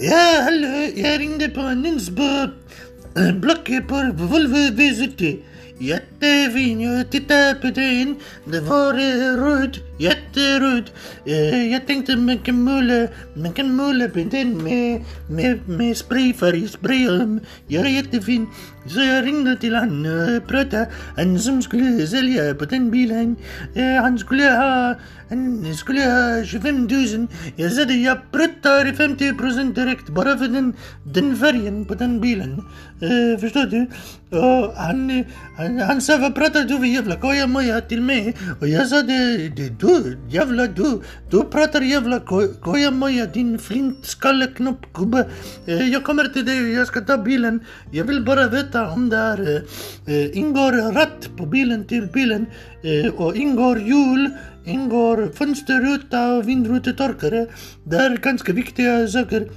Ja, hallå, jag ringde på annons på äh, blocket på Volvo V70. Jättefin, jag tittade på den. Det var röd, jätteröd. Eh, jag tänkte man kan måla, man kan måla på den med, med, med sprayfärg, spraya Jag är jättefin. Så jag ringde till han och pratade. Han som skulle sälja på den bilen, eh, han skulle ha, han skulle ha 25 000. Jag sa det, jag pruttar 50 procent direkt bara för den, den färgen på den bilen. Eh, förstår du? Och han, eh, han, han sa vad pratar du för jävla koja moja till mig? Och jag sa det, det du jävla du, du pratar jävla koja moja din flintskalleknoppgubbe. Eh, jag kommer till dig och jag ska ta bilen. Jag vill bara veta om det är, eh, eh, ingår ratt på bilen till bilen eh, och ingår hjul ingår fönsterruta och vindrutetorkare. Det är ganska viktiga saker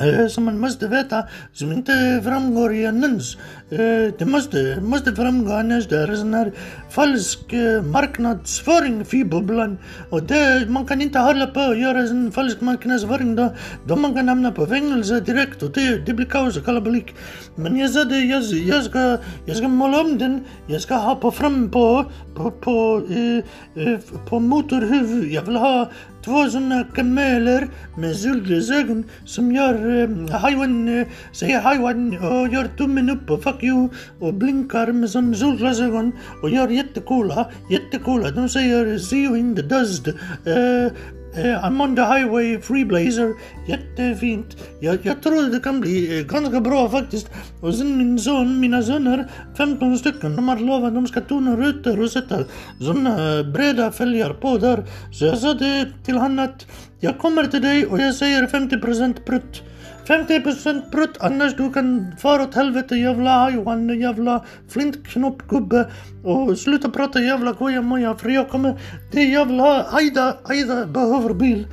Eh, som man måste veta, som inte framgår i annons. Eh, det måste, måste framgå annars det är sån här falsk eh, marknadsföring fy bubblan. Och det, man kan inte hålla på och göra sån falsk marknadsföring då, då man kan hamna på fängelse direkt och det, det blir kaos och kalabalik. Men jag sa det, jag, jag, ska, jag ska måla om den, jag ska ha på fram på, på, på, eh, eh, på motorhuv, jag vill ha två sådana kameler med solglasögon som gör eh, hajwan, eh, säger hajwan och gör tummen upp och fuck you och blinkar med sådana solglasögon och gör jättecoola, jättecoola. De säger see you in the dust. Eh, Uh, I'm on the highway, free blazer. Jättefint. Jag, jag tror det kan bli uh, ganska bra faktiskt. Och sen min son, mina söner, 15 stycken, de har lovat att de ska tona rutor och sätta såna uh, breda fälgar på där. Så jag sa det till honom att jag kommer till dig och jag säger 50% prutt. 50% prutt annars du kan fara åt helvete jävla Johan, jävla flintknoppgubbe och sluta prata jävla gojamoja för jag kommer, det jävla Aida, Aida behöver bil.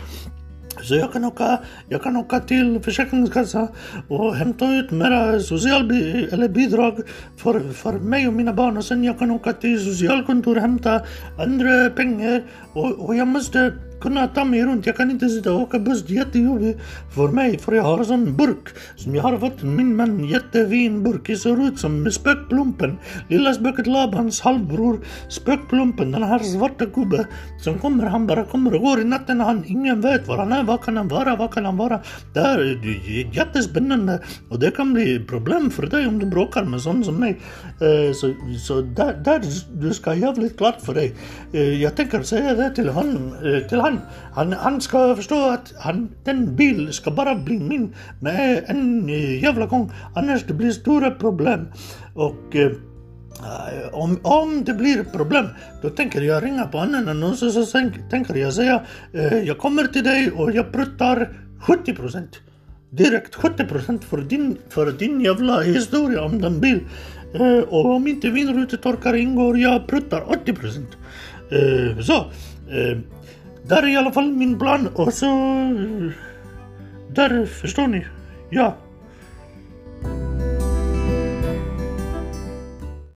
Så jag kan åka, jag kan åka till Försäkringskassan och hämta ut mera socialbidrag eller bidrag för, för mig och mina barn. Och sen jag kan åka till socialkontor och hämta andra pengar. Och, och jag måste kunna ta mig runt. Jag kan inte sitta och åka buss. Det är jättejobbigt för mig för jag har en sån burk som jag har fått min man. Jättefin burk. Det ser ut som Spökplumpen. Lilla spöket Labans halvbror. Spökplumpen, den här svarta gubben som kommer. Han bara kommer och går i natten. Han, ingen vet var han är. Vad kan han vara? Vad kan han vara? Det är jättespännande och det kan bli problem för dig om du bråkar med sån som mig. Eh, så, så där, där du ska jävligt klart för dig. Eh, jag tänker säga det till honom. Eh, till honom han, han, han ska förstå att han, den bil ska bara bli min med en jävla gång. Annars det blir stora problem. Och eh, om, om det blir problem, då tänker jag ringa på annan annons och så tänker jag säga eh, jag kommer till dig och jag pruttar 70 procent. Direkt 70 procent för din, för din jävla historia om den bil. Eh, och om inte vindrutetorkare ingår, jag pruttar 80 procent. Eh, så. Eh, där är i alla fall min plan och så... Där förstår ni. Ja.